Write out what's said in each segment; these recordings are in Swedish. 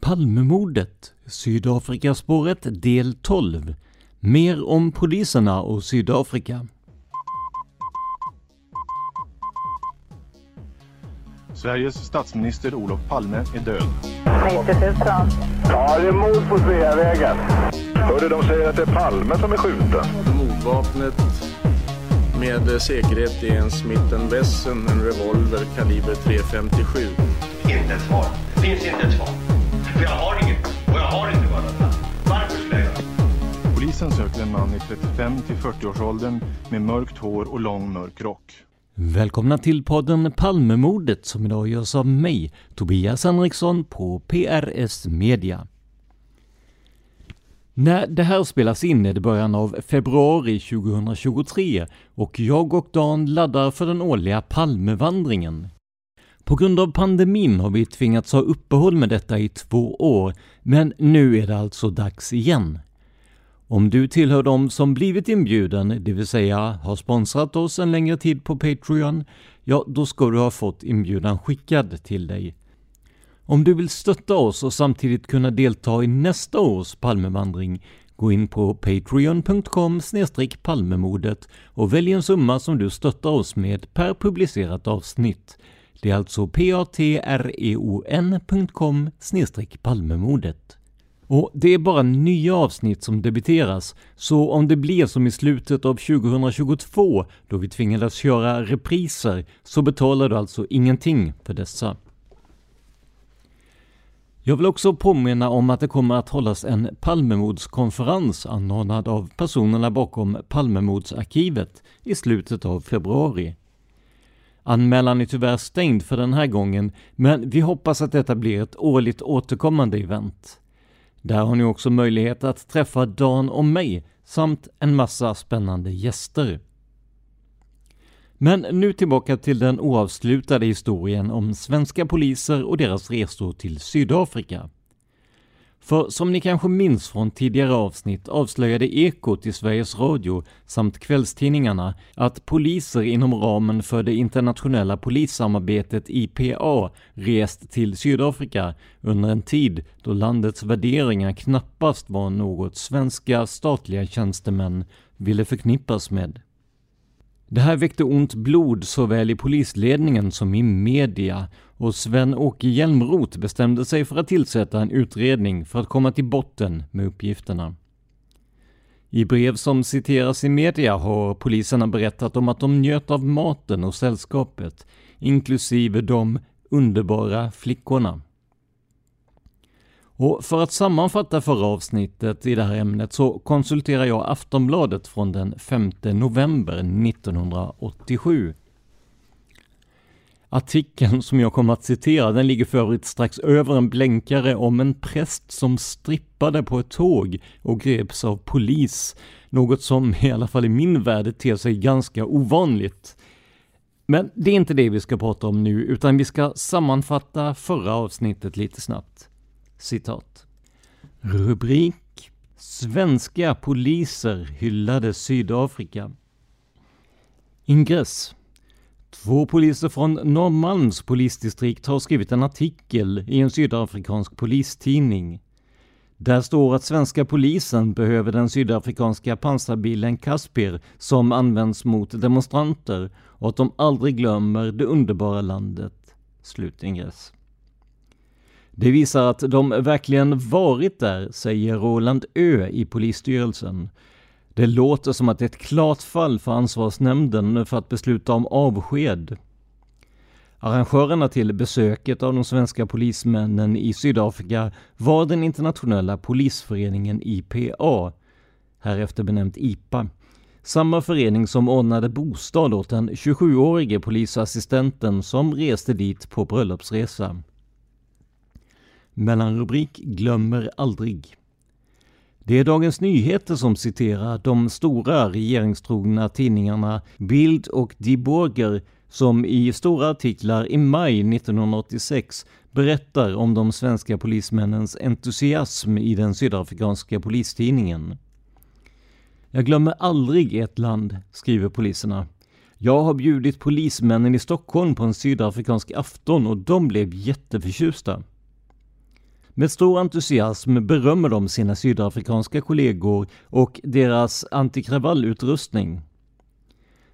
Palmemordet, Sydafrikaspåret del 12. Mer om poliserna och Sydafrika. Sveriges statsminister Olof Palme är död. 90 000. Ja, det är mord på Sveavägen. Hörde de säger att det är Palme som är skjuten. Mordvapnet med säkerhet är en Smith Wesson, en revolver kaliber .357. Inte ett svar. Finns inte ett svar. För jag har inget. Och jag har inte varit Varför skulle jag göra Polisen söker en man i 35 till 40-årsåldern med mörkt hår och lång mörk rock. Välkomna till podden Palmemordet som idag görs av mig, Tobias Henriksson på PRS Media. När det här spelas in är det början av februari 2023 och jag och Dan laddar för den årliga Palmevandringen. På grund av pandemin har vi tvingats ha uppehåll med detta i två år, men nu är det alltså dags igen. Om du tillhör dem som blivit inbjuden, det vill säga har sponsrat oss en längre tid på Patreon, ja, då ska du ha fått inbjudan skickad till dig. Om du vill stötta oss och samtidigt kunna delta i nästa års Palmevandring, gå in på patreon.com palmemodet och välj en summa som du stöttar oss med per publicerat avsnitt. Det är alltså patreon.com palmemordet. Och det är bara nya avsnitt som debiteras, så om det blir som i slutet av 2022 då vi tvingades köra repriser så betalar du alltså ingenting för dessa. Jag vill också påminna om att det kommer att hållas en Palmemordskonferens anordnad av personerna bakom Palmemordsarkivet i slutet av februari. Anmälan är tyvärr stängd för den här gången, men vi hoppas att detta blir ett årligt återkommande event. Där har ni också möjlighet att träffa Dan och mig samt en massa spännande gäster. Men nu tillbaka till den oavslutade historien om svenska poliser och deras resor till Sydafrika. För som ni kanske minns från tidigare avsnitt avslöjade Ekot i Sveriges Radio samt kvällstidningarna att poliser inom ramen för det internationella polissamarbetet IPA rest till Sydafrika under en tid då landets värderingar knappast var något svenska statliga tjänstemän ville förknippas med. Det här väckte ont blod såväl i polisledningen som i media och Sven-Åke Hjälmroth bestämde sig för att tillsätta en utredning för att komma till botten med uppgifterna. I brev som citeras i media har poliserna berättat om att de njöt av maten och sällskapet, inklusive de underbara flickorna. Och för att sammanfatta förra avsnittet i det här ämnet så konsulterar jag Aftonbladet från den 5 november 1987. Artikeln som jag kommer att citera, den ligger för övrigt strax över en blänkare om en präst som strippade på ett tåg och greps av polis. Något som i alla fall i min värld ter sig ganska ovanligt. Men det är inte det vi ska prata om nu, utan vi ska sammanfatta förra avsnittet lite snabbt. Citat. Rubrik Svenska poliser hyllade Sydafrika. Ingress Två poliser från Norrmalms polisdistrikt har skrivit en artikel i en sydafrikansk polistidning. Där står att svenska polisen behöver den sydafrikanska pansarbilen Caspir som används mot demonstranter och att de aldrig glömmer det underbara landet. Slutingress. Det visar att de verkligen varit där, säger Roland Ö i polisstyrelsen. Det låter som att det är ett klart fall för ansvarsnämnden för att besluta om avsked. Arrangörerna till besöket av de svenska polismännen i Sydafrika var den internationella polisföreningen IPA, härefter benämnt IPA. Samma förening som ordnade bostad åt den 27-årige polisassistenten som reste dit på bröllopsresa. Mellanrubrik Glömmer aldrig. Det är Dagens Nyheter som citerar de stora regeringstrogna tidningarna Bild och Die som i stora artiklar i maj 1986 berättar om de svenska polismännens entusiasm i den sydafrikanska polistidningen. Jag glömmer aldrig ett land, skriver poliserna. Jag har bjudit polismännen i Stockholm på en sydafrikansk afton och de blev jätteförtjusta. Med stor entusiasm berömmer de sina sydafrikanska kollegor och deras antikravallutrustning.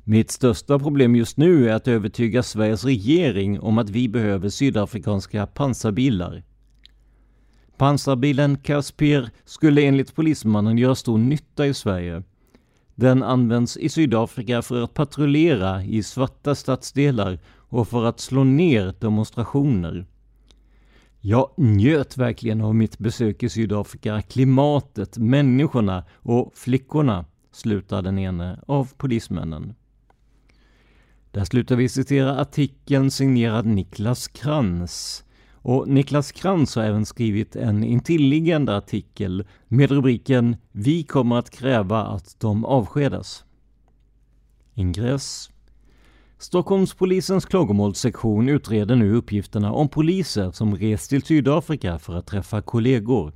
Mitt största problem just nu är att övertyga Sveriges regering om att vi behöver sydafrikanska pansarbilar. Pansarbilen Caspir skulle enligt polismannen göra stor nytta i Sverige. Den används i Sydafrika för att patrullera i svarta stadsdelar och för att slå ner demonstrationer. Jag njöt verkligen av mitt besök i Sydafrika, klimatet, människorna och flickorna, slutar den ene av polismännen. Där slutar vi citera artikeln signerad Niklas Krantz. Och Niklas Krantz har även skrivit en intilliggande artikel med rubriken Vi kommer att kräva att de avskedas. Ingress Stockholmspolisens klagomålssektion utreder nu uppgifterna om poliser som rest till Sydafrika för att träffa kollegor.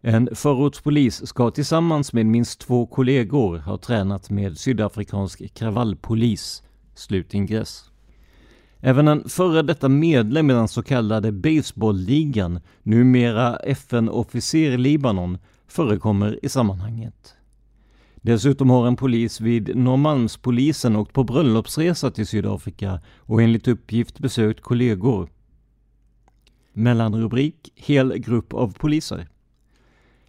En förortspolis ska tillsammans med minst två kollegor ha tränat med sydafrikansk kravallpolis. Slutingress. Även en före detta medlem i den så kallade baseballligan, numera FN-officer i Libanon, förekommer i sammanhanget. Dessutom har en polis vid Norrmalmspolisen åkt på bröllopsresa till Sydafrika och enligt uppgift besökt kollegor. Mellanrubrik Hel grupp av poliser.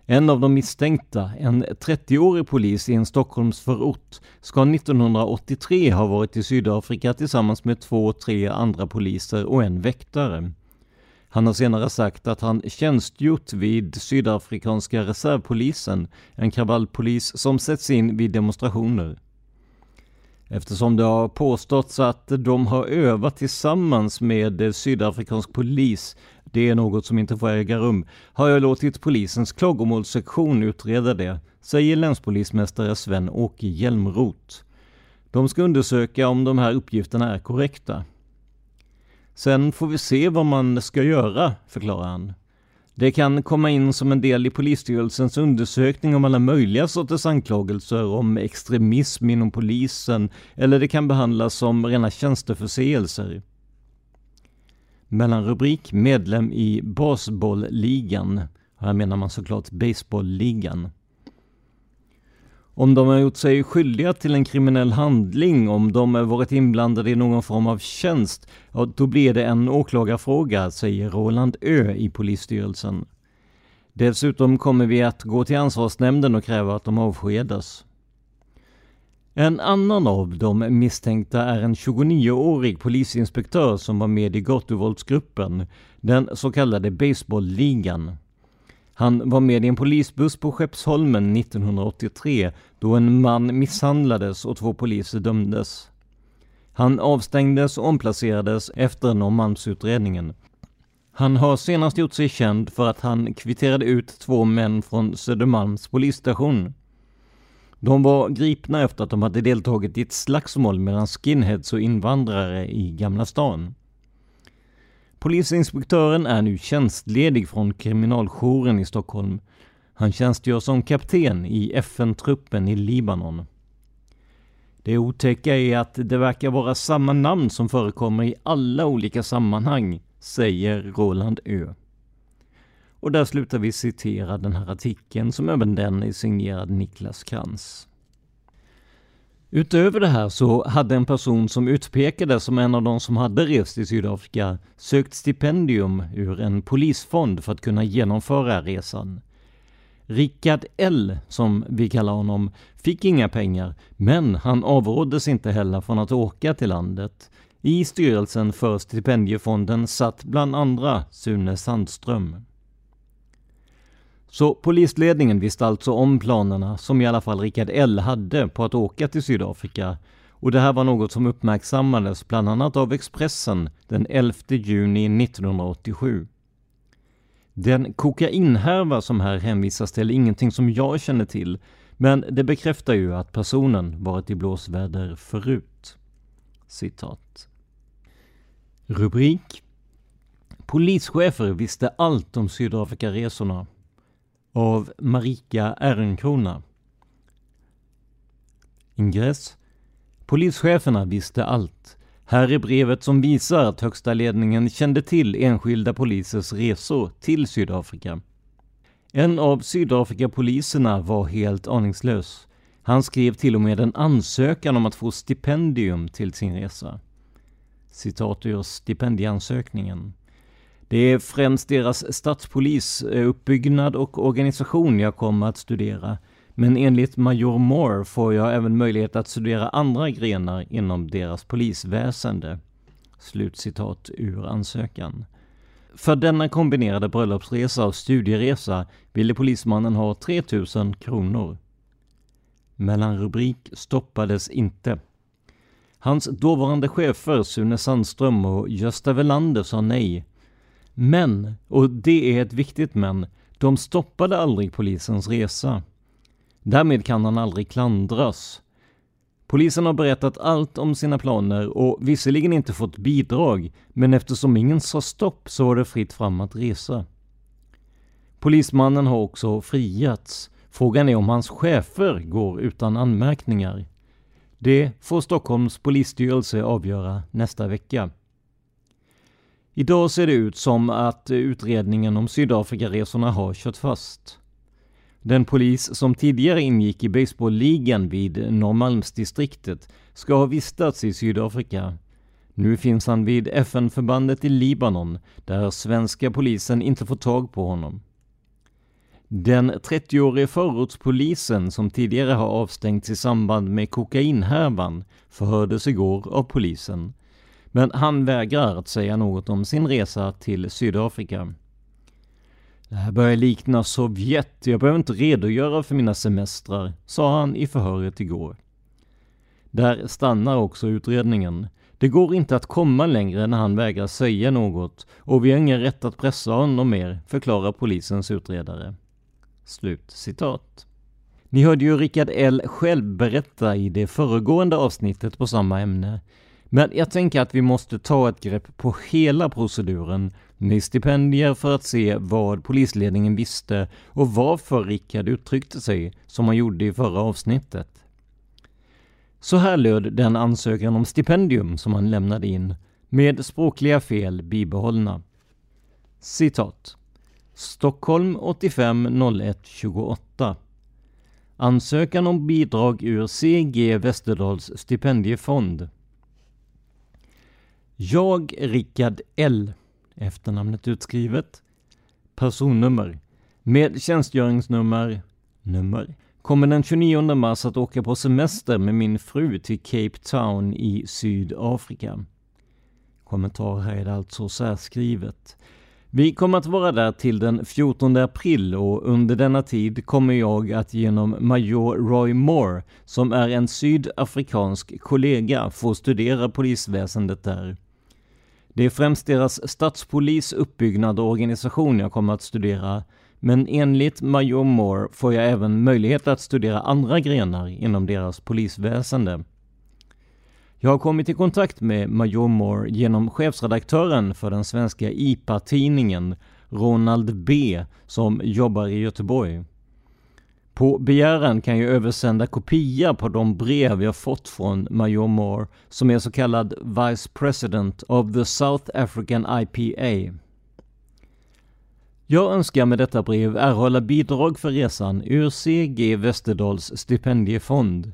En av de misstänkta, en 30-årig polis i en Stockholmsförort, ska 1983 ha varit i Sydafrika tillsammans med två, tre andra poliser och en väktare. Han har senare sagt att han tjänstgjort vid sydafrikanska reservpolisen, en kravallpolis som sätts in vid demonstrationer. Eftersom det har påståtts att de har övat tillsammans med sydafrikansk polis, det är något som inte får äga rum, har jag låtit polisens klagomålssektion utreda det, säger länspolismästare Sven-Åke Hjälmroth. De ska undersöka om de här uppgifterna är korrekta. Sen får vi se vad man ska göra, förklarar han. Det kan komma in som en del i polisstyrelsens undersökning om alla möjliga sorters anklagelser om extremism inom polisen eller det kan behandlas som rena tjänsteförseelser. Mellanrubrik Medlem i basbollligan. Här menar man såklart Baseballligan. Om de har gjort sig skyldiga till en kriminell handling, om de har varit inblandade i någon form av tjänst, ja, då blir det en åklagarfråga, säger Roland Ö i polisstyrelsen. Dessutom kommer vi att gå till ansvarsnämnden och kräva att de avskedas. En annan av de misstänkta är en 29-årig polisinspektör som var med i gatuvåldsgruppen, den så kallade baseballligan. Han var med i en polisbuss på Skeppsholmen 1983 då en man misshandlades och två poliser dömdes. Han avstängdes och omplacerades efter Norrmalmsutredningen. Han har senast gjort sig känd för att han kvitterade ut två män från Södermalms polisstation. De var gripna efter att de hade deltagit i ett slagsmål mellan skinheads och invandrare i Gamla stan. Polisinspektören är nu tjänstledig från kriminaljouren i Stockholm. Han tjänstgör som kapten i FN-truppen i Libanon. Det otäcka är att det verkar vara samma namn som förekommer i alla olika sammanhang, säger Roland Ö. Och där slutar vi citera den här artikeln som även den är signerad Niklas Krantz. Utöver det här så hade en person som utpekades som en av de som hade rest i Sydafrika sökt stipendium ur en polisfond för att kunna genomföra resan. Rickard L, som vi kallar honom, fick inga pengar, men han avråddes inte heller från att åka till landet. I styrelsen för stipendiefonden satt bland andra Sune Sandström. Så polisledningen visste alltså om planerna som i alla fall Rickard L hade på att åka till Sydafrika och det här var något som uppmärksammades bland annat av Expressen den 11 juni 1987. Den kokainhärva som här hänvisas till är ingenting som jag känner till, men det bekräftar ju att personen varit i blåsväder förut. Citat. Rubrik Polischefer visste allt om Sydafrikaresorna av Marika Ehrenkrona. Ingress Polischeferna visste allt. Här är brevet som visar att högsta ledningen kände till enskilda polisers resor till Sydafrika. En av Sydafrikapoliserna var helt aningslös. Han skrev till och med en ansökan om att få stipendium till sin resa. Citat ur stipendieansökningen. Det är främst deras stadspolisuppbyggnad och organisation jag kommer att studera. Men enligt Major Moore får jag även möjlighet att studera andra grenar inom deras polisväsende. Slutcitat ur ansökan. För denna kombinerade bröllopsresa och studieresa ville polismannen ha 3000 kronor. Mellanrubrik stoppades inte. Hans dåvarande chefer Sune Sandström och Gösta Welander sa nej. Men, och det är ett viktigt men, de stoppade aldrig polisens resa. Därmed kan han aldrig klandras. Polisen har berättat allt om sina planer och visserligen inte fått bidrag, men eftersom ingen sa stopp så var det fritt fram att resa. Polismannen har också friats. Frågan är om hans chefer går utan anmärkningar. Det får Stockholms polisstyrelse avgöra nästa vecka. Idag ser det ut som att utredningen om Sydafrikaresorna har kört fast. Den polis som tidigare ingick i baseballligan vid Norrmalmsdistriktet ska ha vistats i Sydafrika. Nu finns han vid FN-förbandet i Libanon, där svenska polisen inte får tag på honom. Den 30-årige förortspolisen som tidigare har avstängts i samband med kokainhärvan förhördes igår av polisen. Men han vägrar att säga något om sin resa till Sydafrika. Det här börjar likna Sovjet, jag behöver inte redogöra för mina semestrar, sa han i förhöret igår. Där stannar också utredningen. Det går inte att komma längre när han vägrar säga något och vi har ingen rätt att pressa honom mer, förklarar polisens utredare. Slut citat. Ni hörde ju Rickard L själv berätta i det föregående avsnittet på samma ämne. Men jag tänker att vi måste ta ett grepp på hela proceduren med stipendier för att se vad polisledningen visste och varför Rickard uttryckte sig som han gjorde i förra avsnittet. Så här löd den ansökan om stipendium som han lämnade in, med språkliga fel bibehållna. Citat. Stockholm 85 01 28. Ansökan om bidrag ur CG Västerdals stipendiefond. Jag, Rickard L. Efternamnet utskrivet, personnummer, med tjänstgöringsnummer, nummer, kommer den 29 mars att åka på semester med min fru till Cape Town i Sydafrika. Kommentar här är det alltså särskrivet. Vi kommer att vara där till den 14 april och under denna tid kommer jag att genom Major Roy Moore, som är en sydafrikansk kollega, få studera polisväsendet där. Det är främst deras stadspolis uppbyggnad och organisation jag kommer att studera, Men enligt Major Moore får jag även möjlighet att studera andra grenar inom deras polisväsende. Jag har kommit i kontakt med Major Moore genom chefsredaktören för den svenska IPA-tidningen, Ronald B, som jobbar i Göteborg. På begäran kan jag översända kopia på de brev jag fått från Major Moore, som är så kallad Vice President of the South African IPA. Jag önskar med detta brev erhålla bidrag för resan ur CG Westerdals stipendiefond.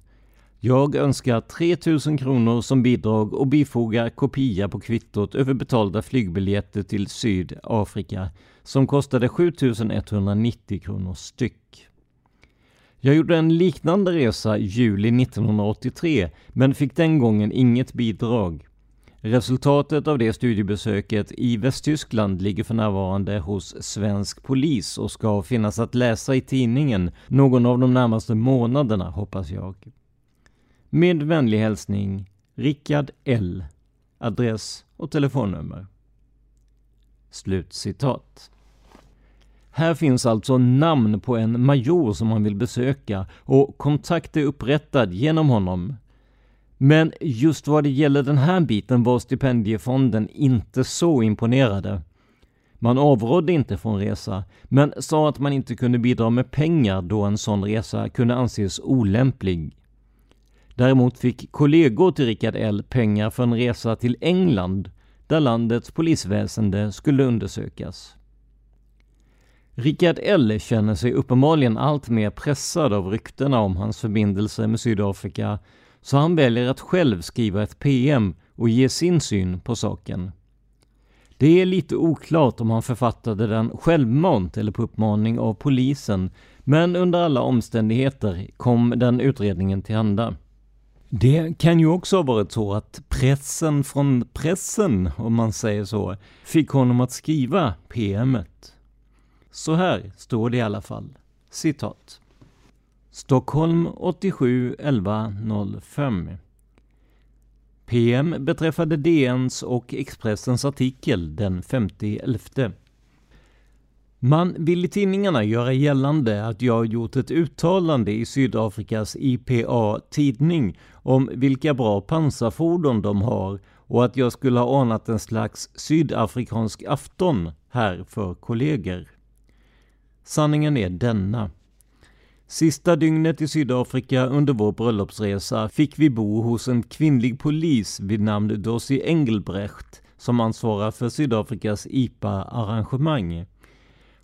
Jag önskar 3000 kronor som bidrag och bifogar kopia på kvittot över betalda flygbiljetter till Sydafrika som kostade 7190 kronor styck. Jag gjorde en liknande resa i juli 1983 men fick den gången inget bidrag. Resultatet av det studiebesöket i Västtyskland ligger för närvarande hos svensk polis och ska finnas att läsa i tidningen någon av de närmaste månaderna, hoppas jag. Med vänlig hälsning Rickard L. Adress och telefonnummer. Slutcitat. Här finns alltså namn på en major som man vill besöka och kontakt är upprättad genom honom. Men just vad det gäller den här biten var stipendiefonden inte så imponerade. Man avrådde inte från resa, men sa att man inte kunde bidra med pengar då en sån resa kunde anses olämplig. Däremot fick kollegor till Richard L pengar för en resa till England, där landets polisväsende skulle undersökas. Richard L känner sig uppenbarligen allt mer pressad av ryktena om hans förbindelser med Sydafrika, så han väljer att själv skriva ett PM och ge sin syn på saken. Det är lite oklart om han författade den självmant eller på uppmaning av polisen, men under alla omständigheter kom den utredningen till handa. Det kan ju också ha varit så att pressen från pressen, om man säger så, fick honom att skriva PMet. Så här står det i alla fall. Citat. Stockholm 87 11 05 PM beträffande DNs och Expressens artikel den 5.11. Man vill i tidningarna göra gällande att jag gjort ett uttalande i Sydafrikas IPA-tidning om vilka bra pansarfordon de har och att jag skulle ha anat en slags sydafrikansk afton här för kollegor. Sanningen är denna. Sista dygnet i Sydafrika under vår bröllopsresa fick vi bo hos en kvinnlig polis vid namn Dossi Engelbrecht som ansvarar för Sydafrikas IPA-arrangemang.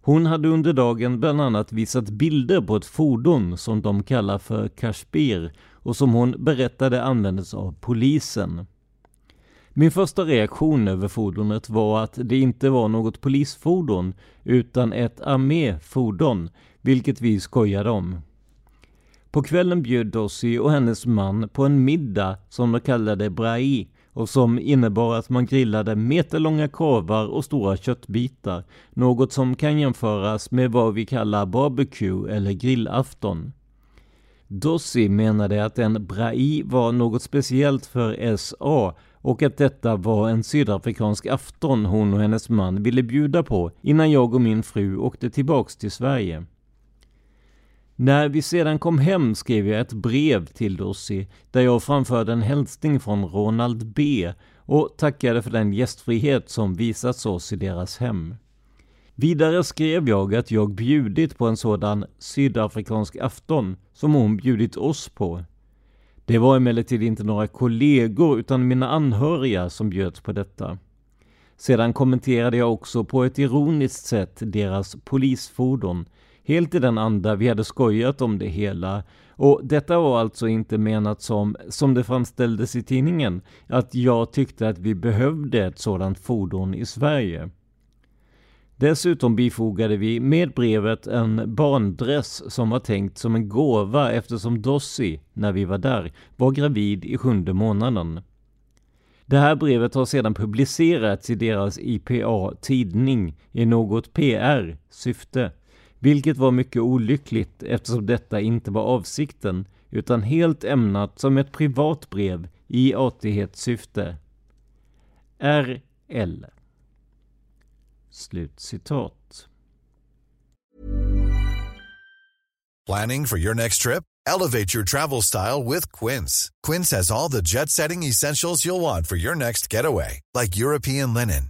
Hon hade under dagen bland annat visat bilder på ett fordon som de kallar för Kashbir och som hon berättade användes av polisen. Min första reaktion över fordonet var att det inte var något polisfordon utan ett arméfordon, vilket vi skojade om. På kvällen bjöd Dossi och hennes man på en middag som de kallade brai och som innebar att man grillade meterlånga korvar och stora köttbitar, något som kan jämföras med vad vi kallar barbecue eller grillafton. Dossi menade att en brai var något speciellt för SA och att detta var en sydafrikansk afton hon och hennes man ville bjuda på innan jag och min fru åkte tillbaks till Sverige. När vi sedan kom hem skrev jag ett brev till Dossi där jag framförde en hälsning från Ronald B och tackade för den gästfrihet som visats oss i deras hem. Vidare skrev jag att jag bjudit på en sådan sydafrikansk afton som hon bjudit oss på. Det var emellertid inte några kollegor utan mina anhöriga som bjöds på detta. Sedan kommenterade jag också på ett ironiskt sätt deras polisfordon, helt i den anda vi hade skojat om det hela. Och detta var alltså inte menat som, som det framställdes i tidningen, att jag tyckte att vi behövde ett sådant fordon i Sverige. Dessutom bifogade vi med brevet en barndress som var tänkt som en gåva eftersom Dossi, när vi var där, var gravid i sjunde månaden. Det här brevet har sedan publicerats i deras IPA-tidning i något PR-syfte, vilket var mycket olyckligt eftersom detta inte var avsikten utan helt ämnat som ett privat brev i artighetssyfte. RL Slutcitat. Planning for your next trip? Elevate your travel style with Quince. Quince has all the jet setting essentials you'll want for your next getaway, like European linen,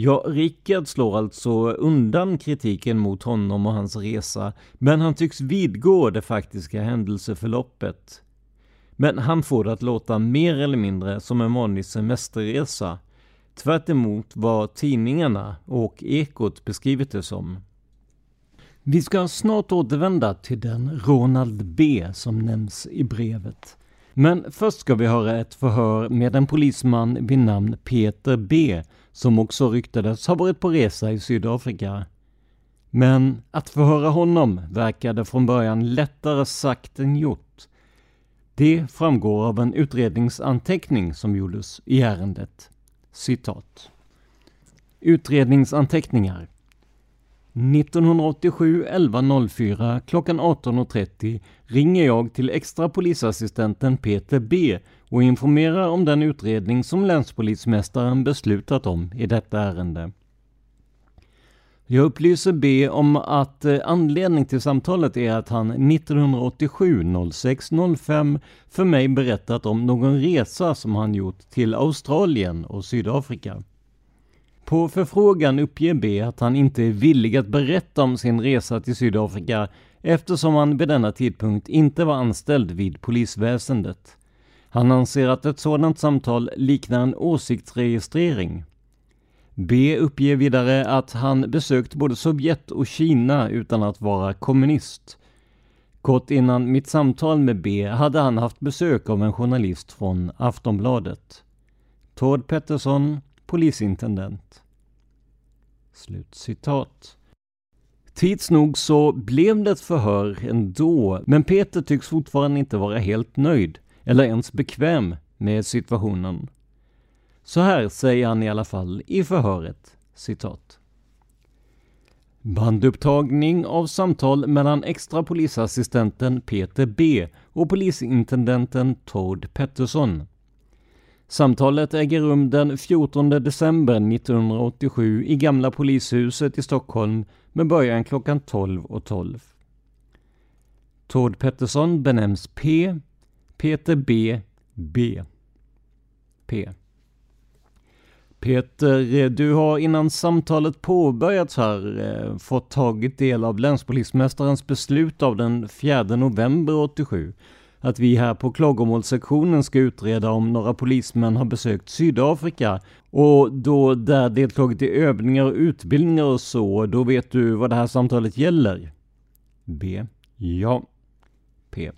Ja, Rickard slår alltså undan kritiken mot honom och hans resa, men han tycks vidgå det faktiska händelseförloppet. Men han får det att låta mer eller mindre som en vanlig semesterresa, tvärt vad tidningarna och Ekot beskrivit det som. Vi ska snart återvända till den Ronald B som nämns i brevet. Men först ska vi höra ett förhör med en polisman vid namn Peter B som också ryktades ha varit på resa i Sydafrika. Men att förhöra honom verkade från början lättare sagt än gjort. Det framgår av en utredningsanteckning som gjordes i ärendet. Citat. Utredningsanteckningar 1987 11.04 klockan 18.30 ringer jag till extra polisassistenten Peter B och informerar om den utredning som länspolismästaren beslutat om i detta ärende. Jag upplyser B om att eh, anledning till samtalet är att han 1987 06 05 för mig berättat om någon resa som han gjort till Australien och Sydafrika. På förfrågan uppger B att han inte är villig att berätta om sin resa till Sydafrika eftersom han vid denna tidpunkt inte var anställd vid polisväsendet. Han anser att ett sådant samtal liknar en åsiktsregistrering. B uppger vidare att han besökt både Sovjet och Kina utan att vara kommunist. Kort innan mitt samtal med B hade han haft besök av en journalist från Aftonbladet. Tord Pettersson, polisintendent. Slut citat. Tids nog så blev det ett förhör ändå, men Peter tycks fortfarande inte vara helt nöjd, eller ens bekväm med situationen. Så här säger han i alla fall i förhöret, citat. Bandupptagning av samtal mellan extra polisassistenten Peter B och polisintendenten Tord Pettersson Samtalet äger rum den 14 december 1987 i Gamla polishuset i Stockholm med början klockan 12.12. 12. Tord Pettersson benämns P, Peter B, B. P. Peter, eh, du har innan samtalet påbörjats här eh, fått tagit del av länspolismästarens beslut av den 4 november 87 att vi här på klagomålssektionen ska utreda om några polismän har besökt Sydafrika och då där deltagit i övningar och utbildningar och så, då vet du vad det här samtalet gäller? B. Ja. P.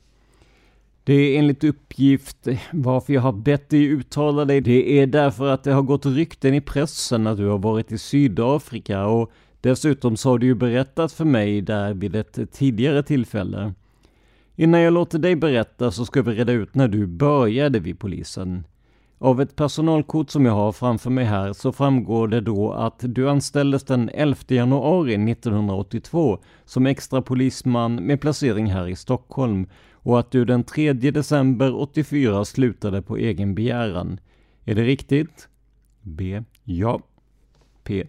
Det är enligt uppgift varför jag har bett dig uttala dig. Det är därför att det har gått rykten i pressen att du har varit i Sydafrika och dessutom så har du ju berättat för mig där vid ett tidigare tillfälle. Innan jag låter dig berätta så ska vi reda ut när du började vid polisen. Av ett personalkort som jag har framför mig här så framgår det då att du anställdes den 11 januari 1982 som extra polisman med placering här i Stockholm och att du den 3 december 84 slutade på egen begäran. Är det riktigt? B. Ja. P.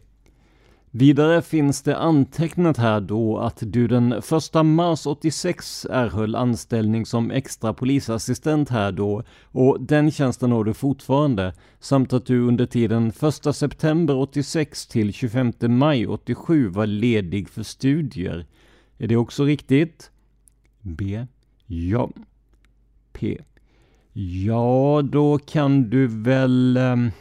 Vidare finns det antecknat här då att du den 1 mars 86 erhöll anställning som extra polisassistent här då och den tjänsten har du fortfarande samt att du under tiden 1 september 86 till 25 maj 87 var ledig för studier. Är det också riktigt? B. Ja. P. Ja, då kan du väl... Ehm,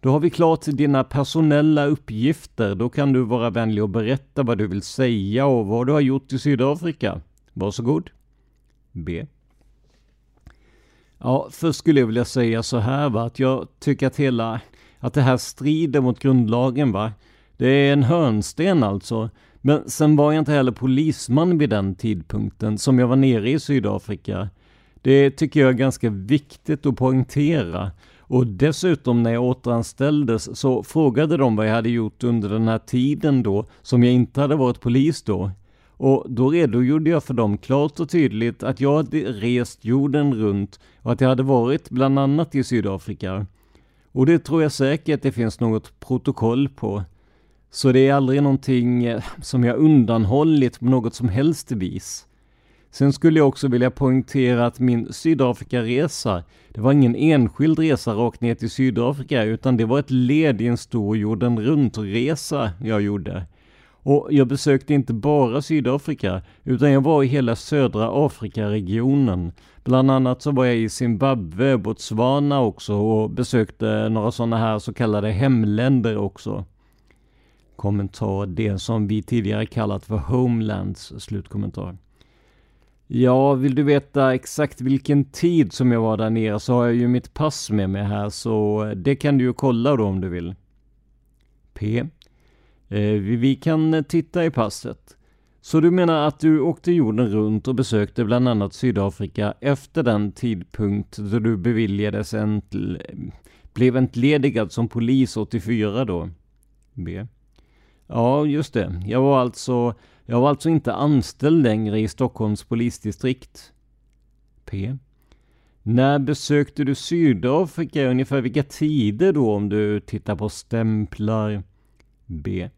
då har vi klart dina personella uppgifter. Då kan du vara vänlig och berätta vad du vill säga och vad du har gjort i Sydafrika. Varsågod. B. Ja, först skulle jag vilja säga så här va, att jag tycker att hela, att det här strider mot grundlagen va. Det är en hörnsten alltså. Men sen var jag inte heller polisman vid den tidpunkten som jag var nere i Sydafrika. Det tycker jag är ganska viktigt att poängtera. Och dessutom när jag återanställdes så frågade de vad jag hade gjort under den här tiden då, som jag inte hade varit polis då. Och då redogjorde jag för dem klart och tydligt att jag hade rest jorden runt och att jag hade varit bland annat i Sydafrika. Och det tror jag säkert det finns något protokoll på. Så det är aldrig någonting eh, som jag undanhållit på något som helst vis. Sen skulle jag också vilja poängtera att min Sydafrikaresa, det var ingen enskild resa rakt ner till Sydafrika, utan det var ett led i en stor jorden runt-resa jag gjorde. Och jag besökte inte bara Sydafrika, utan jag var i hela södra Afrikaregionen. Bland annat så var jag i Zimbabwe, Botswana också och besökte några sådana här så kallade hemländer också. Kommentar, det som vi tidigare kallat för Homelands, slutkommentar. Ja, vill du veta exakt vilken tid som jag var där nere så har jag ju mitt pass med mig här så det kan du ju kolla då om du vill. P. Eh, vi kan titta i passet. Så du menar att du åkte jorden runt och besökte bland annat Sydafrika efter den tidpunkt då du beviljades en blev entledigad som polis 84 då? B. Ja, just det. Jag var alltså jag var alltså inte anställd längre i Stockholms polisdistrikt. P. När besökte du Sydafrika? Ungefär vilka tider då om du tittar på stämplar? B.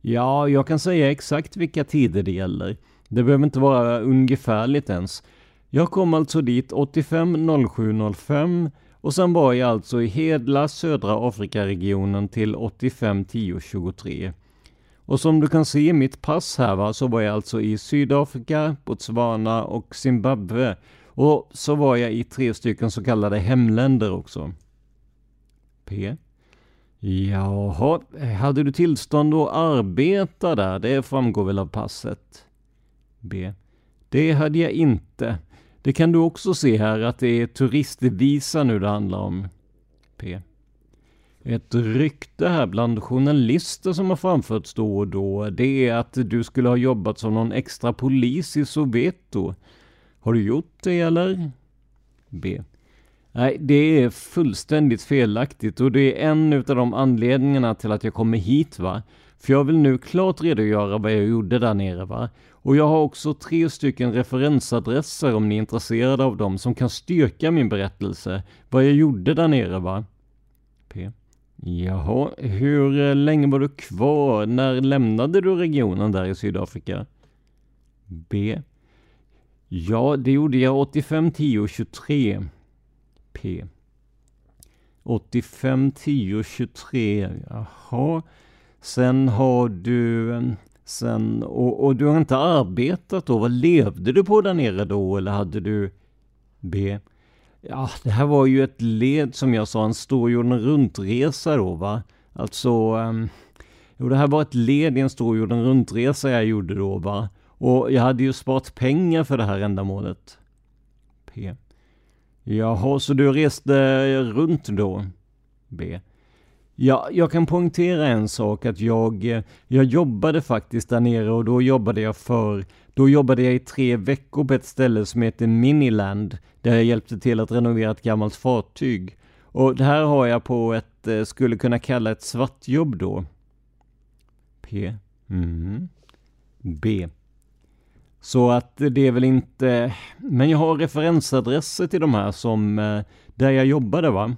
Ja, jag kan säga exakt vilka tider det gäller. Det behöver inte vara ungefärligt ens. Jag kom alltså dit 85 07 05 och sen var jag alltså i hela södra Afrikaregionen till 85 10 23. Och som du kan se i mitt pass här va, så var jag alltså i Sydafrika, Botswana och Zimbabwe. Och så var jag i tre stycken så kallade hemländer också. P. Jaha, hade du tillstånd att arbeta där? Det framgår väl av passet? B. Det hade jag inte. Det kan du också se här att det är turistvisa nu det handlar om. P. Ett rykte här bland journalister som har framförts då och då, det är att du skulle ha jobbat som någon extra polis i Soweto. Har du gjort det eller? B. Nej, det är fullständigt felaktigt och det är en av de anledningarna till att jag kommer hit va. För jag vill nu klart redogöra vad jag gjorde där nere va. Och jag har också tre stycken referensadresser om ni är intresserade av dem som kan styrka min berättelse. Vad jag gjorde där nere va. P. Jaha, hur eh, länge var du kvar? När lämnade du regionen där i Sydafrika? B. Ja, det gjorde jag 85 10 23. P. 85 10 23. Jaha. Sen har du... Eh, sen, och, och, du har inte arbetat då? Vad levde du på där nere då? Eller hade du... B. Ja, det här var ju ett led som jag sa, en stor jorden runt-resa då va. Alltså, um, jo det här var ett led i en stor jorden runt-resa jag gjorde då va. Och jag hade ju sparat pengar för det här ändamålet. P. Jaha, så du reste runt då? B. Ja, jag kan poängtera en sak att jag, eh, jag jobbade faktiskt där nere och då jobbade jag för, då jobbade jag i tre veckor på ett ställe som heter Miniland, där jag hjälpte till att renovera ett gammalt fartyg. Och det här har jag på ett, eh, skulle kunna kalla ett svartjobb då. P. Mm. B. Så att det är väl inte, men jag har referensadresser till de här som, eh, där jag jobbade va?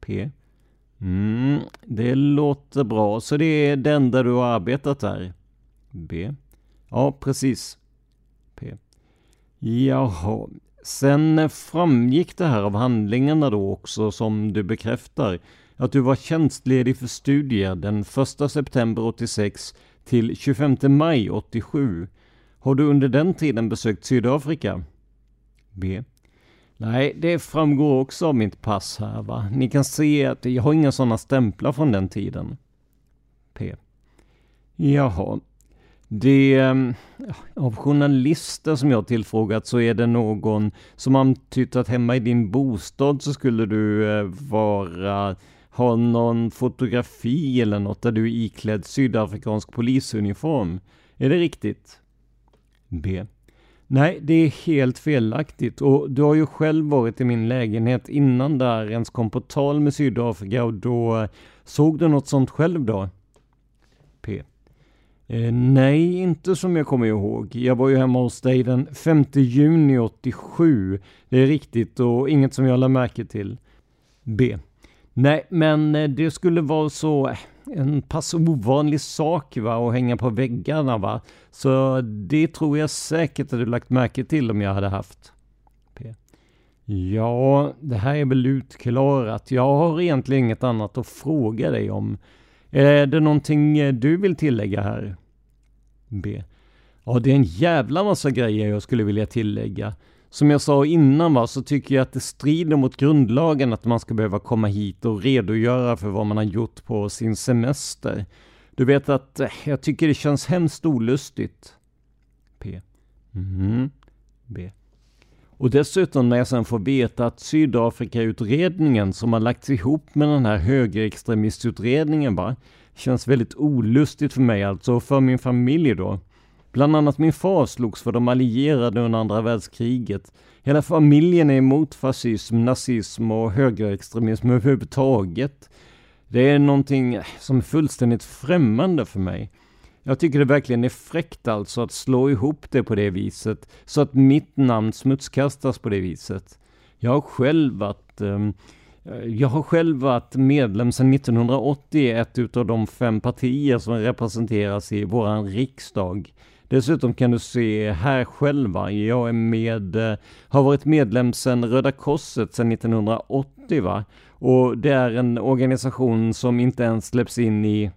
P. Mm, det låter bra. Så det är den där du har arbetat där? B. Ja, precis. P. Jaha. Sen eh, framgick det här av handlingarna då också som du bekräftar att du var tjänstledig för studier den 1 september 86 till 25 maj 87. Har du under den tiden besökt Sydafrika? B. Nej, det framgår också av mitt pass här va. Ni kan se att jag har inga sådana stämplar från den tiden. P. Jaha. Det, ehm, av journalister som jag tillfrågat så är det någon som antytt att hemma i din bostad så skulle du eh, vara, ha någon fotografi eller något där du är iklädd sydafrikansk polisuniform. Är det riktigt? B. Nej, det är helt felaktigt och du har ju själv varit i min lägenhet innan där ens kom på tal med Sydafrika och då eh, såg du något sånt själv då? Eh, nej, inte som jag kommer ihåg. Jag var ju hemma hos dig den 5 juni 87. Det är riktigt och inget som jag lade märke till. B. Nej, men eh, det skulle vara så eh, en pass ovanlig sak va, att hänga på väggarna va. Så det tror jag säkert att du lagt märke till om jag hade haft. P. Ja, det här är väl utklarat. Jag har egentligen inget annat att fråga dig om. Är det någonting eh, du vill tillägga här? B. Ja, det är en jävla massa grejer jag skulle vilja tillägga. Som jag sa innan va, så tycker jag att det strider mot grundlagen att man ska behöva komma hit och redogöra för vad man har gjort på sin semester. Du vet att eh, jag tycker det känns hemskt olustigt. P. Mm. B. Och dessutom när jag sen får veta att Sydafrika-utredningen som har lagts ihop med den här högerextremistutredningen va, känns väldigt olustigt för mig alltså, och för min familj då. Bland annat min far slogs för de allierade under andra världskriget. Hela familjen är emot fascism, nazism och högerextremism överhuvudtaget. Det är någonting som är fullständigt främmande för mig. Jag tycker det verkligen är fräckt alltså att slå ihop det på det viset, så att mitt namn smutskastas på det viset. Jag har själv varit um, Eh, jag har själv varit medlem sedan 1980 i ett av de fem partier som representeras i våran riksdag. Dessutom kan du se här själva, jag är med, eh, har varit medlem sedan Röda Korset sedan 1980 va. Och det är en organisation som inte ens släpps in i,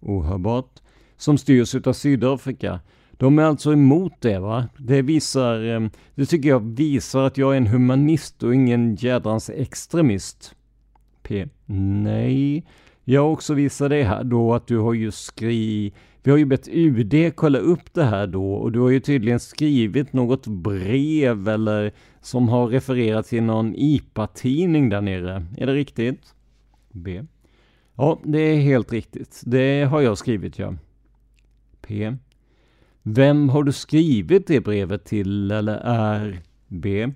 ohörbart, som styrs utav Sydafrika. De är alltså emot det va. Det visar, ehm, det tycker jag visar att jag är en humanist och ingen jädrans extremist. P. Nej. Jag också visar det här då att du har ju skrivit vi har ju bett UD kolla upp det här då och du har ju tydligen skrivit något brev eller som har refererat till någon IPA-tidning där nere. Är det riktigt? B. Ja, det är helt riktigt. Det har jag skrivit ja. P. Vem har du skrivit det brevet till eller är B?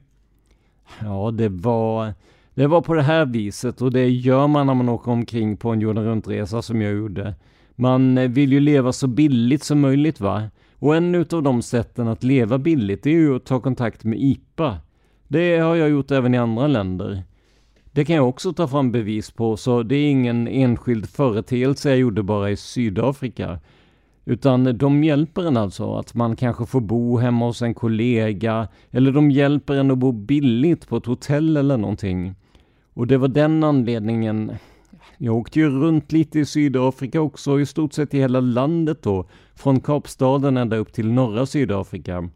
Ja, det var, det var på det här viset och det gör man när man åker omkring på en jorden runt-resa som jag gjorde. Man eh, vill ju leva så billigt som möjligt va? Och en utav de sätten att leva billigt är ju att ta kontakt med IPA. Det har jag gjort även i andra länder. Det kan jag också ta fram bevis på, så det är ingen enskild företeelse jag gjorde bara i Sydafrika. Utan de hjälper en alltså, att man kanske får bo hemma hos en kollega, eller de hjälper en att bo billigt på ett hotell eller någonting. Och det var den anledningen jag åkte ju runt lite i Sydafrika också, i stort sett i hela landet då, från Kapstaden ända upp till norra Sydafrika.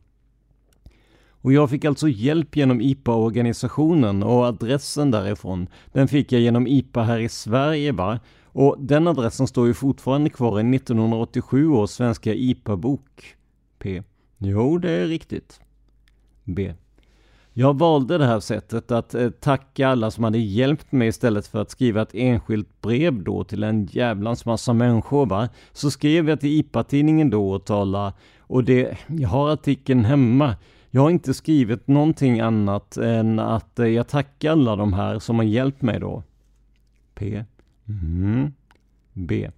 Och jag fick alltså hjälp genom IPA-organisationen och adressen därifrån, den fick jag genom IPA här i Sverige va. Och den adressen står ju fortfarande kvar i 1987 års svenska IPA-bok. P. Jo, det är riktigt. B. Jag valde det här sättet att eh, tacka alla som hade hjälpt mig istället för att skriva ett enskilt brev då till en jävlans massa människor va. Så skrev jag till IPA-tidningen då och talade och det, jag har artikeln hemma. Jag har inte skrivit någonting annat än att eh, jag tackar alla de här som har hjälpt mig då. P. Mm. B.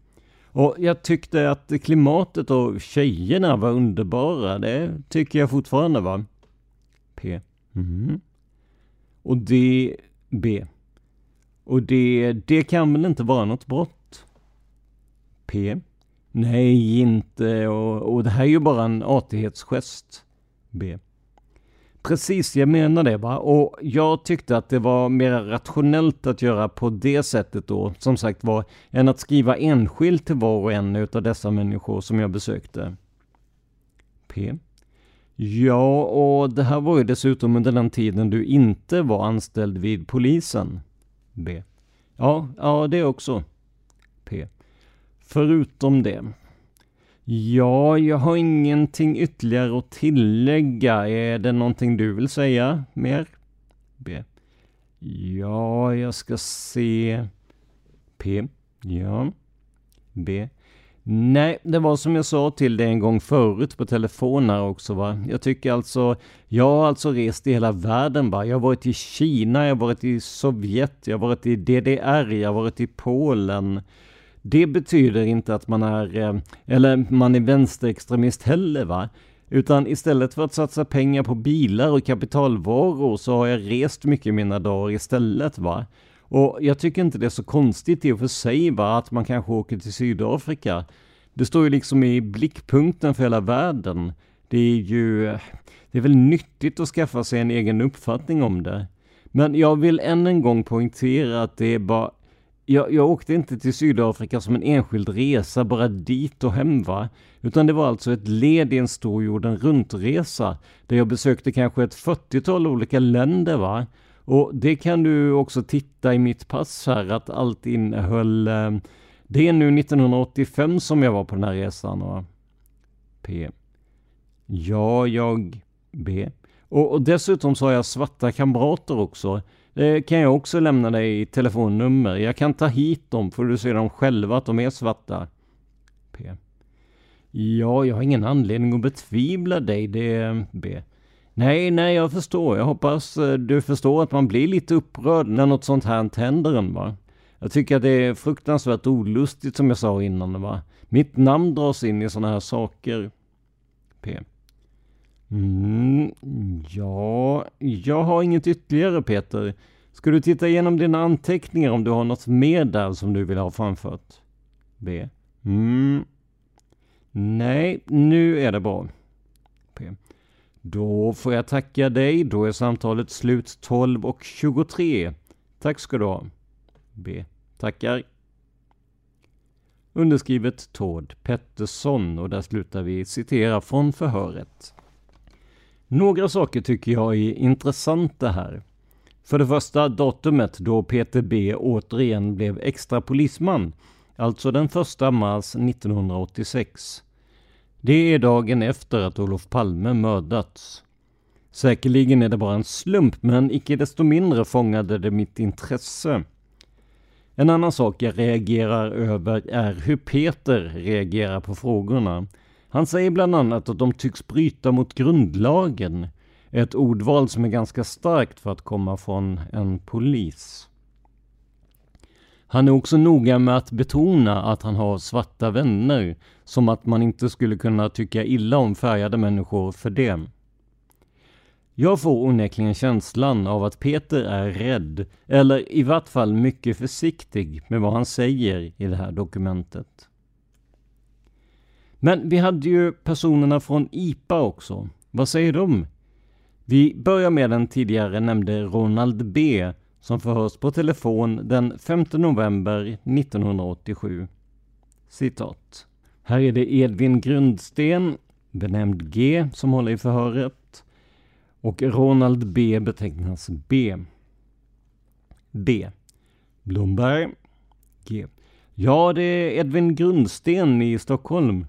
Och jag tyckte att klimatet och tjejerna var underbara. Det tycker jag fortfarande va. P. Mm. Och D, B. Och det, det kan väl inte vara något brott? P. Nej, inte. Och, och det här är ju bara en artighetsgest. B. Precis, jag menar det va. Och jag tyckte att det var mer rationellt att göra på det sättet då, som sagt var, än att skriva enskilt till var och en utav dessa människor som jag besökte. P. Ja, och det här var ju dessutom under den tiden du inte var anställd vid polisen. B. Ja, ja det också. P. Förutom det. Ja, jag har ingenting ytterligare att tillägga. Är det någonting du vill säga mer? B. Ja, jag ska se. P. Ja. B. Nej, det var som jag sa till dig en gång förut på telefon här också va. Jag tycker alltså, jag har alltså rest i hela världen va. Jag har varit i Kina, jag har varit i Sovjet, jag har varit i DDR, jag har varit i Polen. Det betyder inte att man är, eh, eller man är vänsterextremist heller va. Utan istället för att satsa pengar på bilar och kapitalvaror så har jag rest mycket i mina dagar istället va. Och jag tycker inte det är så konstigt i och för sig va, att man kanske åker till Sydafrika. Det står ju liksom i blickpunkten för hela världen. Det är ju, eh, det är väl nyttigt att skaffa sig en egen uppfattning om det. Men jag vill än en gång poängtera att det är bara jag, jag åkte inte till Sydafrika som en enskild resa bara dit och hem va. Utan det var alltså ett led i en stor jorden runt-resa. Där jag besökte kanske ett 40-tal olika länder va. Och det kan du också titta i mitt pass här att allt innehöll eh, Det är nu 1985 som jag var på den här resan va. P. Ja, jag B. Och, och dessutom så har jag svarta kamrater också. Det kan jag också lämna dig i telefonnummer. Jag kan ta hit dem för du ser dem själva att de är svarta. P. Ja, jag har ingen anledning att betvivla dig, det är B. Nej, nej, jag förstår. Jag hoppas eh, du förstår att man blir lite upprörd när något sånt här händer en, va. Jag tycker att det är fruktansvärt olustigt som jag sa innan, va. Mitt namn dras in i sådana här saker. P. Mm, ja, jag har inget ytterligare Peter. Ska du titta igenom dina anteckningar om du har något mer där som du vill ha framfört? B. Mm. Nej, nu är det bra. P. Då får jag tacka dig. Då är samtalet slut 12 och 23. Tack ska du ha. B. Tackar. Underskrivet Tord Pettersson och där slutar vi citera från förhöret. Några saker tycker jag är intressanta här. För det första datumet då Peter B återigen blev extra polisman, alltså den 1 mars 1986. Det är dagen efter att Olof Palme mördats. Säkerligen är det bara en slump, men icke desto mindre fångade det mitt intresse. En annan sak jag reagerar över är hur Peter reagerar på frågorna. Han säger bland annat att de tycks bryta mot grundlagen. Ett ordval som är ganska starkt för att komma från en polis. Han är också noga med att betona att han har svarta vänner, som att man inte skulle kunna tycka illa om färgade människor för det. Jag får onekligen känslan av att Peter är rädd, eller i vart fall mycket försiktig med vad han säger i det här dokumentet. Men vi hade ju personerna från IPA också. Vad säger de? Vi börjar med den tidigare nämnde Ronald B som förhörs på telefon den 5 november 1987. Citat. Här är det Edvin Grundsten, benämnd G, som håller i förhöret. Och Ronald B betecknas B. B. Blomberg. G. Ja, det är Edvin Grundsten i Stockholm.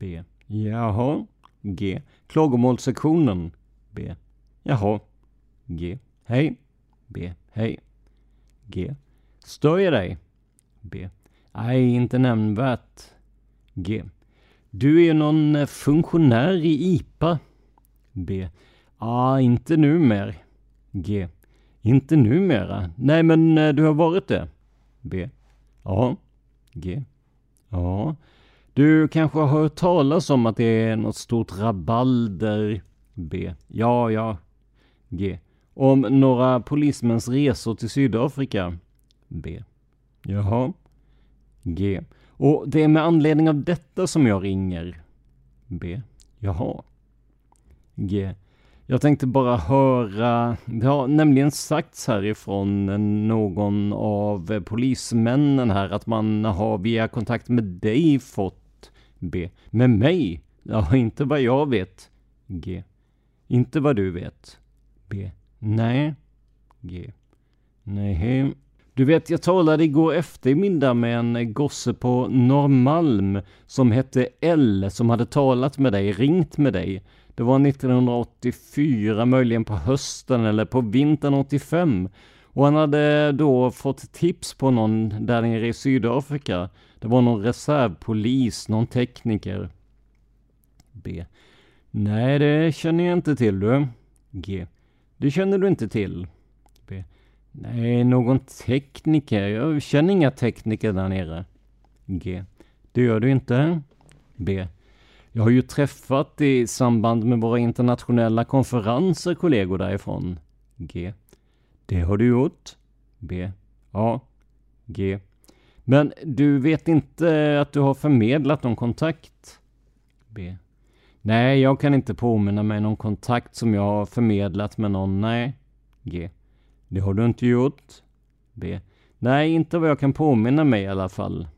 B. Jaha. G. Klagomålssektionen. B. Jaha. G. Hej. B. Hej. G. Stör jag dig? B. Nej, inte nämnvärt. G. Du är ju någon eh, funktionär i IPA. B. Ah, inte numer. G. Inte numera? Nej, men eh, du har varit det? B. Ja. G. Ja. Du kanske har hört talas om att det är något stort rabalder? B. Ja, ja. G. Om några polismäns resor till Sydafrika? B. Jaha. G. Och det är med anledning av detta som jag ringer. B. Jaha. G. Jag tänkte bara höra, det har nämligen sagts härifrån någon av polismännen här att man har via kontakt med dig fått B. Med mig? Ja, inte vad jag vet. G. Inte vad du vet. B. Nej. G. Nej. Du vet, jag talade igår eftermiddag med en gosse på Norrmalm som hette L som hade talat med dig, ringt med dig. Det var 1984, möjligen på hösten eller på vintern 85. Och han hade då fått tips på någon där nere i Sydafrika. Det var någon reservpolis, någon tekniker. B. Nej, det känner jag inte till du. G. Det känner du inte till. B. Nej, någon tekniker. Jag känner inga tekniker där nere. G. Det gör du inte. B. Jag har ju träffat i samband med våra internationella konferenser kollegor därifrån. G. Det har du gjort. B. Ja. G. Men du vet inte att du har förmedlat någon kontakt? B. Nej, jag kan inte påminna mig någon kontakt som jag har förmedlat med någon. Nej. G. Det har du inte gjort. B. Nej, inte vad jag kan påminna mig i alla fall.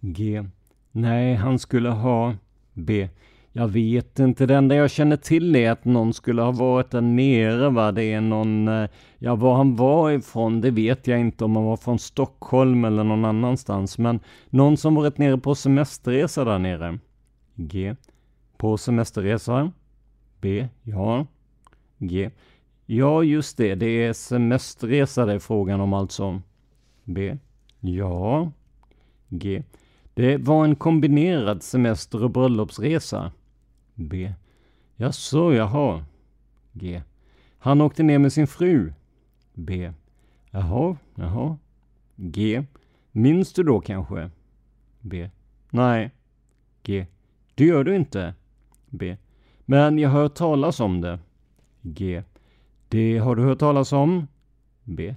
G. Nej, han skulle ha... B. Jag vet inte, det enda jag känner till är att någon skulle ha varit där nere va. Det är någon, eh, ja var han var ifrån det vet jag inte om han var från Stockholm eller någon annanstans. Men någon som varit nere på semesterresa där nere. G. På semesterresa. B. Ja. G. Ja, just det. Det är semesterresa det är frågan om alltså. B. Ja. G. Det var en kombinerad semester och bröllopsresa. B. Jaså, jaha. G. Han åkte ner med sin fru. B. Jaha, jaha. G. Minns du då kanske? B. Nej. G. Det gör du inte. B. Men jag har hört talas om det. G. Det har du hört talas om? B.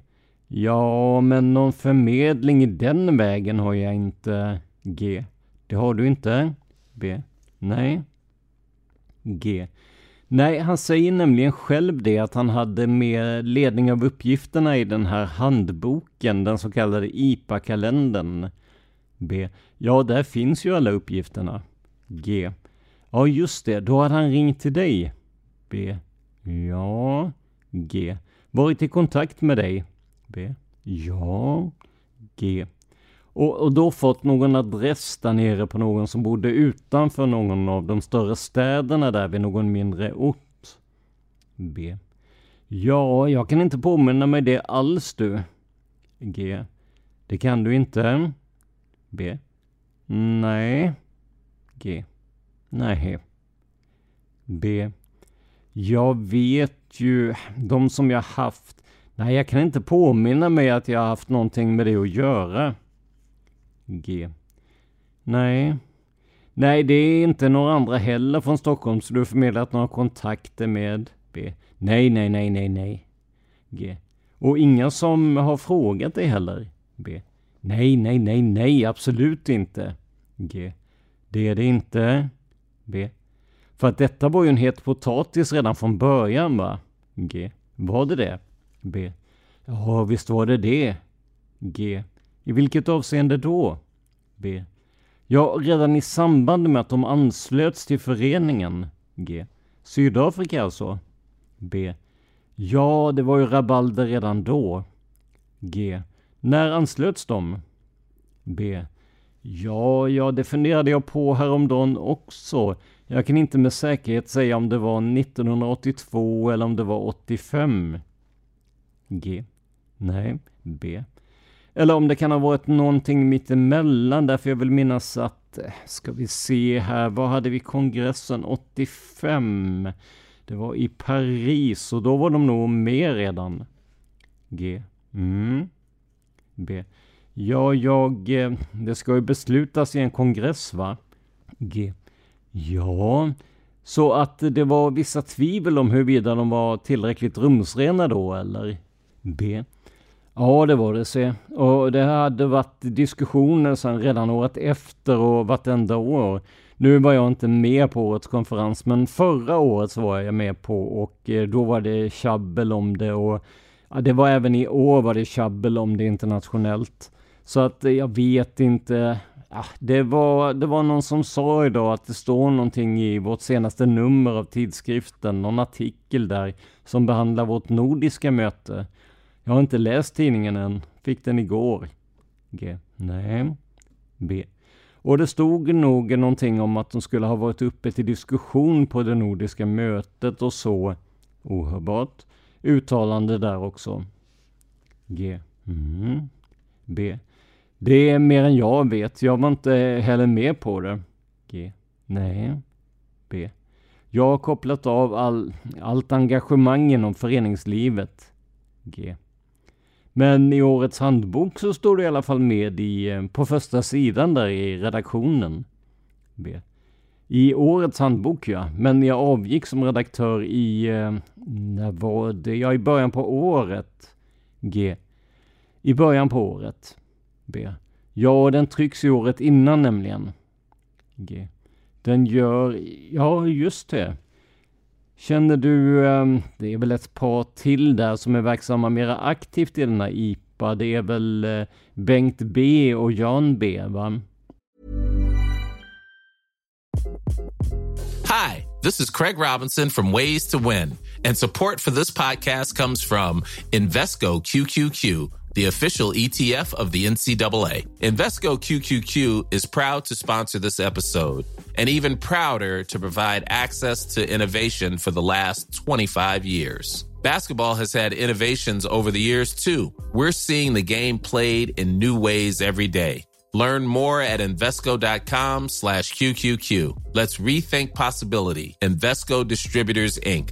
Ja, men någon förmedling i den vägen har jag inte. G. Det har du inte? B. Nej. G. Nej, han säger nämligen själv det att han hade med ledning av uppgifterna i den här handboken, den så kallade IPA-kalendern. B. Ja, där finns ju alla uppgifterna. G. Ja, just det, då hade han ringt till dig. B. Ja. G. Varit i kontakt med dig. B. Ja. G. Och, och då fått någon adress där nere på någon som bodde utanför någon av de större städerna där vid någon mindre ort. B. Ja, jag kan inte påminna mig det alls du. G. Det kan du inte. B. Nej. G. Nej. B. Jag vet ju, de som jag haft. Nej, jag kan inte påminna mig att jag haft någonting med det att göra. G. Nej. Nej, det är inte några andra heller från Stockholm så du har förmedlat några kontakter med B. Nej, nej, nej, nej, nej. G. Och inga som har frågat dig heller? B. Nej, nej, nej, nej, absolut inte. G. Det är det inte. B. För att detta var ju en het potatis redan från början va? G. Var det det? B. Ja, visst var det det. G. I vilket avseende då? B. Ja, redan i samband med att de anslöts till föreningen. G. Sydafrika alltså? B. Ja, det var ju rabalder redan då. G. När anslöts de? B. Ja, ja, det funderade jag på häromdagen också. Jag kan inte med säkerhet säga om det var 1982 eller om det var 85. G. Nej. B. Eller om det kan ha varit någonting mittemellan, därför jag vill minnas att, eh, ska vi se här, vad hade vi kongressen 85? Det var i Paris och då var de nog med redan. G. Mm. B. Ja, jag... Eh, det ska ju beslutas i en kongress, va? G. Ja, så att det var vissa tvivel om huruvida de var tillräckligt rumsrena då, eller? B. Ja, det var det se. Och det hade varit diskussioner sedan redan året efter och vartenda år. Nu var jag inte med på årets konferens, men förra året så var jag med på och eh, då var det tjabbel om det och ja, det var även i år var det tjabbel om det internationellt. Så att eh, jag vet inte. Ja, det, var, det var någon som sa idag att det står någonting i vårt senaste nummer av tidskriften, någon artikel där som behandlar vårt nordiska möte. Jag har inte läst tidningen än, fick den igår. G. Nej. B. Och det stod nog någonting om att de skulle ha varit uppe till diskussion på det nordiska mötet och så. Ohörbart. Uttalande där också. G. Mm. B. Det är mer än jag vet. Jag var inte heller med på det. G. Nej. B. Jag har kopplat av all, allt engagemang inom föreningslivet. G. Men i årets handbok så står du i alla fall med i, eh, på första sidan där i redaktionen. B. I årets handbok ja, men jag avgick som redaktör i, eh, när var det? Ja, i början på året. G. I början på året. B. Ja, den trycks i året innan nämligen. G. Den gör, ja just det. Känner du, ehm, det är väl ett par till där som är verksamma mera aktivt i den här IPA. Det är väl eh, Bengt B och Jan B va? Hi, this is Craig Robinson from Ways to Win and support for this podcast comes from Invesco QQQ the official ETF of the NCAA. Invesco QQQ is proud to sponsor this episode and even prouder to provide access to innovation for the last 25 years. Basketball has had innovations over the years too. We're seeing the game played in new ways every day. Learn more at Invesco.com slash QQQ. Let's rethink possibility. Investco Distributors, Inc.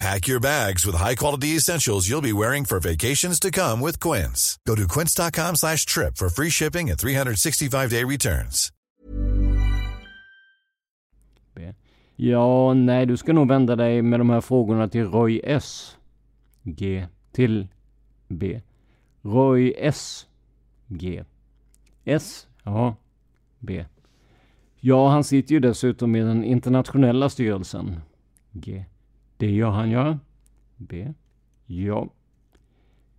Pack your bags with high-quality essentials you'll be wearing for vacations to come with Quince. Go to quince.com slash trip for free shipping and 365-day returns. Ja, nej, du ska nog vända dig med de här frågorna till Roy S. G. Till B. Roy S. G. S. Ja. B. Ja, han sitter ju dessutom i den internationella styrelsen. G. Det gör han ja. B. Ja.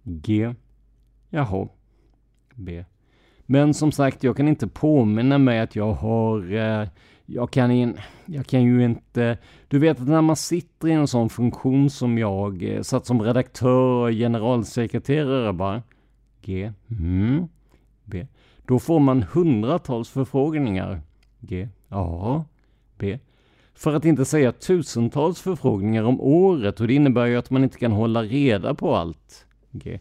G. Jaha. B. Men som sagt, jag kan inte påminna mig att jag har... Eh, jag kan, in, jag kan ju inte... Du vet att när man sitter i en sån funktion som jag, eh, satt som redaktör och generalsekreterare bara. G. Mm. B. Då får man hundratals förfrågningar. G. Ja. B. För att inte säga tusentals förfrågningar om året och det innebär ju att man inte kan hålla reda på allt. Okay.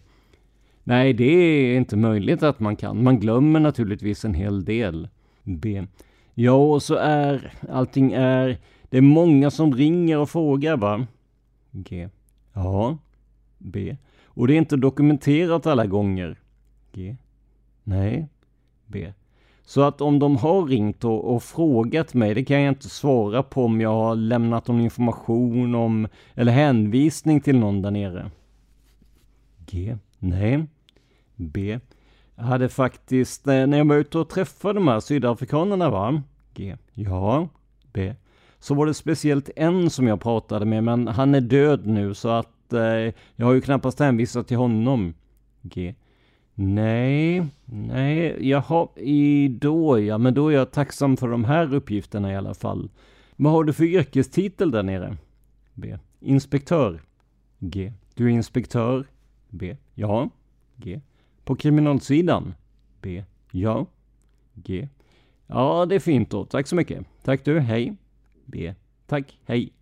Nej, det är inte möjligt att man kan. Man glömmer naturligtvis en hel del. B. Ja, och så är allting är... Det är många som ringer och frågar va? G. Ja. B. Och det är inte dokumenterat alla gånger. G. Nej. B. Så att om de har ringt och, och, frågat mig, det kan jag inte svara på om jag har lämnat någon information om eller hänvisning till någon där nere. G. Nej. B. Jag hade faktiskt, eh, när jag var ute och träffade de här sydafrikanerna va? G. Ja. B. Så var det speciellt en som jag pratade med, men han är död nu så att eh, jag har ju knappast hänvisat till honom. G. Nej, nej, jaha, i då ja, men då är jag tacksam för de här uppgifterna i alla fall. Vad har du för yrkestitel där nere? B. Inspektör. G. Du är inspektör. B. Ja. G. På kriminalsidan. B. Ja. G. Ja, det är fint då. Tack så mycket. Tack du. Hej. B. Tack. Hej.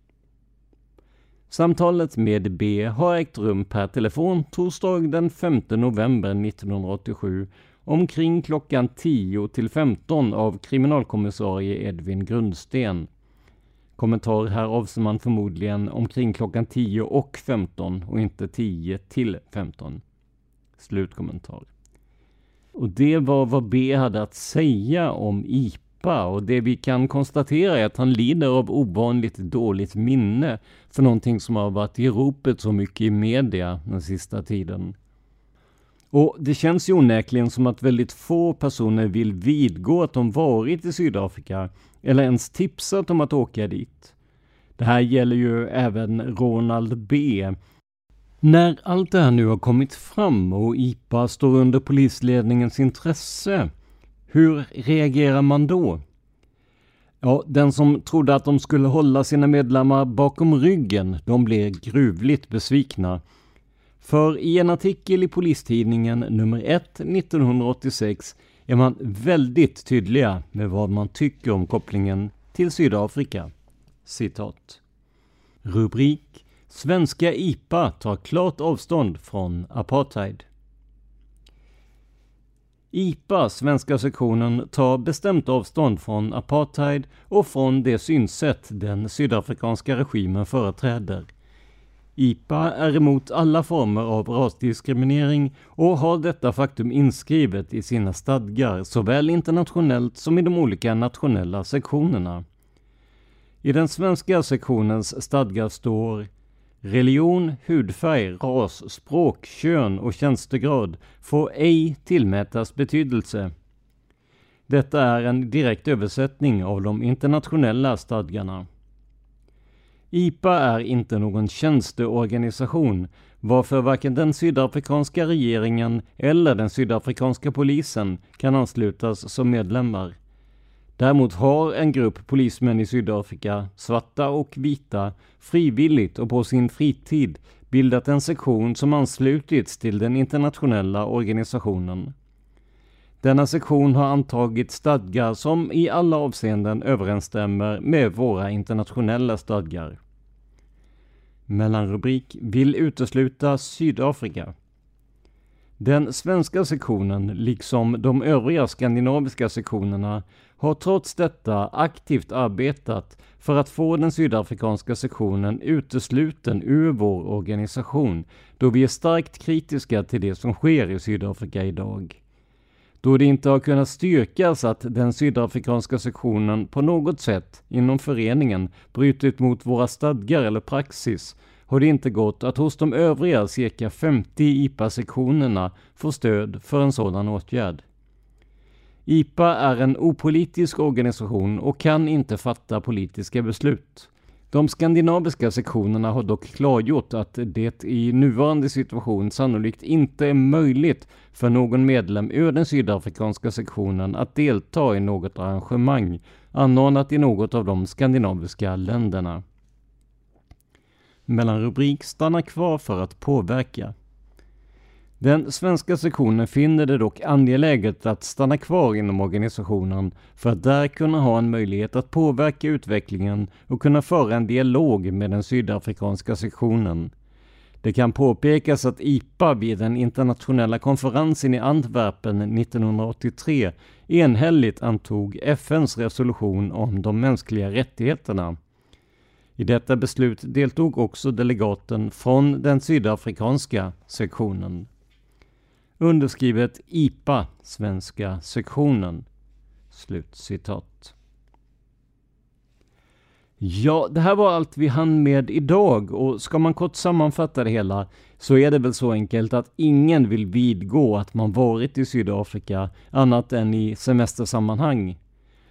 Samtalet med B har ägt rum per telefon torsdag den 5 november 1987 omkring klockan 10 till 15 av kriminalkommissarie Edvin Grundsten. Kommentar här avser man förmodligen omkring klockan 10 och 15 och inte 10 till 15. Slutkommentar. Och det var vad B hade att säga om IP pappa och det vi kan konstatera är att han lider av ovanligt dåligt minne för någonting som har varit i ropet så mycket i media den sista tiden. Och det känns ju onekligen som att väldigt få personer vill vidgå att de varit i Sydafrika eller ens tipsat om att åka dit. Det här gäller ju även Ronald B. När allt det här nu har kommit fram och IPA står under polisledningens intresse, hur reagerar man då? Ja, den som trodde att de skulle hålla sina medlemmar bakom ryggen, de blev gruvligt besvikna. För i en artikel i Polistidningen nummer 1 1986 är man väldigt tydliga med vad man tycker om kopplingen till Sydafrika. Citat. Rubrik Svenska IPA tar klart avstånd från apartheid. IPA, svenska sektionen, tar bestämt avstånd från apartheid och från det synsätt den sydafrikanska regimen företräder. IPA är emot alla former av rasdiskriminering och har detta faktum inskrivet i sina stadgar såväl internationellt som i de olika nationella sektionerna. I den svenska sektionens stadgar står Religion, hudfärg, ras, språk, kön och tjänstegrad får ej tillmätas betydelse. Detta är en direkt översättning av de internationella stadgarna. IPA är inte någon tjänsteorganisation varför varken den sydafrikanska regeringen eller den sydafrikanska polisen kan anslutas som medlemmar. Däremot har en grupp polismän i Sydafrika, svarta och vita, frivilligt och på sin fritid bildat en sektion som anslutits till den internationella organisationen. Denna sektion har antagit stadgar som i alla avseenden överensstämmer med våra internationella stadgar. Mellanrubrik Vill utesluta Sydafrika. Den svenska sektionen, liksom de övriga skandinaviska sektionerna, har trots detta aktivt arbetat för att få den sydafrikanska sektionen utesluten ur vår organisation, då vi är starkt kritiska till det som sker i Sydafrika idag. Då det inte har kunnat styrkas att den sydafrikanska sektionen på något sätt inom föreningen brutit mot våra stadgar eller praxis har det inte gått att hos de övriga cirka 50 IPA-sektionerna få stöd för en sådan åtgärd. IPA är en opolitisk organisation och kan inte fatta politiska beslut. De skandinaviska sektionerna har dock klargjort att det i nuvarande situation sannolikt inte är möjligt för någon medlem ur den sydafrikanska sektionen att delta i något arrangemang anordnat i något av de skandinaviska länderna. Mellanrubrik Stanna kvar för att påverka. Den svenska sektionen finner det dock angeläget att stanna kvar inom organisationen för att där kunna ha en möjlighet att påverka utvecklingen och kunna föra en dialog med den sydafrikanska sektionen. Det kan påpekas att IPA vid den internationella konferensen i Antwerpen 1983 enhälligt antog FNs resolution om de mänskliga rättigheterna. I detta beslut deltog också delegaten från den sydafrikanska sektionen. Underskrivet IPA, svenska sektionen. Slutcitat. Ja, det här var allt vi hann med idag och ska man kort sammanfatta det hela så är det väl så enkelt att ingen vill vidgå att man varit i Sydafrika annat än i semestersammanhang.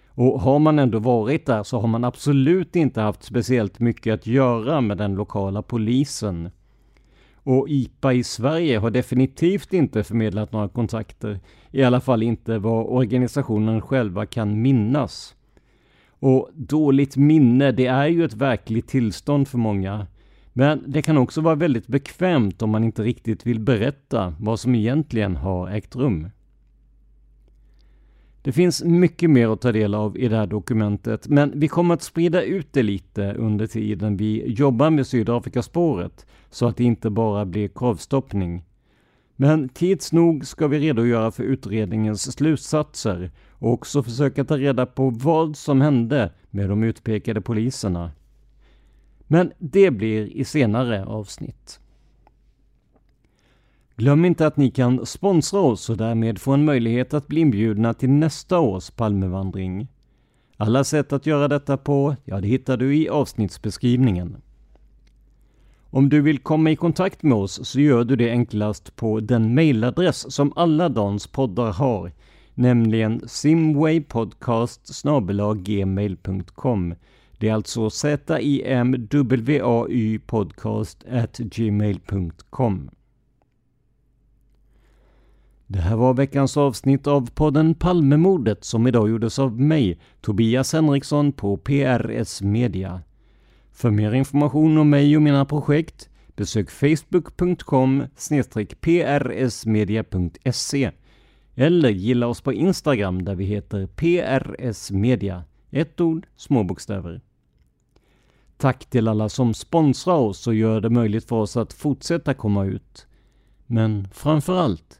Och har man ändå varit där så har man absolut inte haft speciellt mycket att göra med den lokala polisen. Och IPA i Sverige har definitivt inte förmedlat några kontakter, i alla fall inte vad organisationen själva kan minnas. Och dåligt minne, det är ju ett verkligt tillstånd för många. Men det kan också vara väldigt bekvämt om man inte riktigt vill berätta vad som egentligen har ägt rum. Det finns mycket mer att ta del av i det här dokumentet, men vi kommer att sprida ut det lite under tiden vi jobbar med Sydafrikaspåret, så att det inte bara blir kravstoppning. Men tids nog ska vi redogöra för utredningens slutsatser och också försöka ta reda på vad som hände med de utpekade poliserna. Men det blir i senare avsnitt. Glöm inte att ni kan sponsra oss och därmed få en möjlighet att bli inbjudna till nästa års Palmevandring. Alla sätt att göra detta på, ja det hittar du i avsnittsbeskrivningen. Om du vill komma i kontakt med oss så gör du det enklast på den mailadress som alla Dans poddar har, nämligen simwaypodcast gmail.com. Det är alltså Z-I-M-W-A-Y podcast at gmail.com. Det här var veckans avsnitt av podden Palmemordet som idag gjordes av mig, Tobias Henriksson på PRS Media. För mer information om mig och mina projekt besök facebook.com prsmedia.se eller gilla oss på Instagram där vi heter PRS Media. Ett ord, små bokstäver. Tack till alla som sponsrar oss och gör det möjligt för oss att fortsätta komma ut. Men framför allt,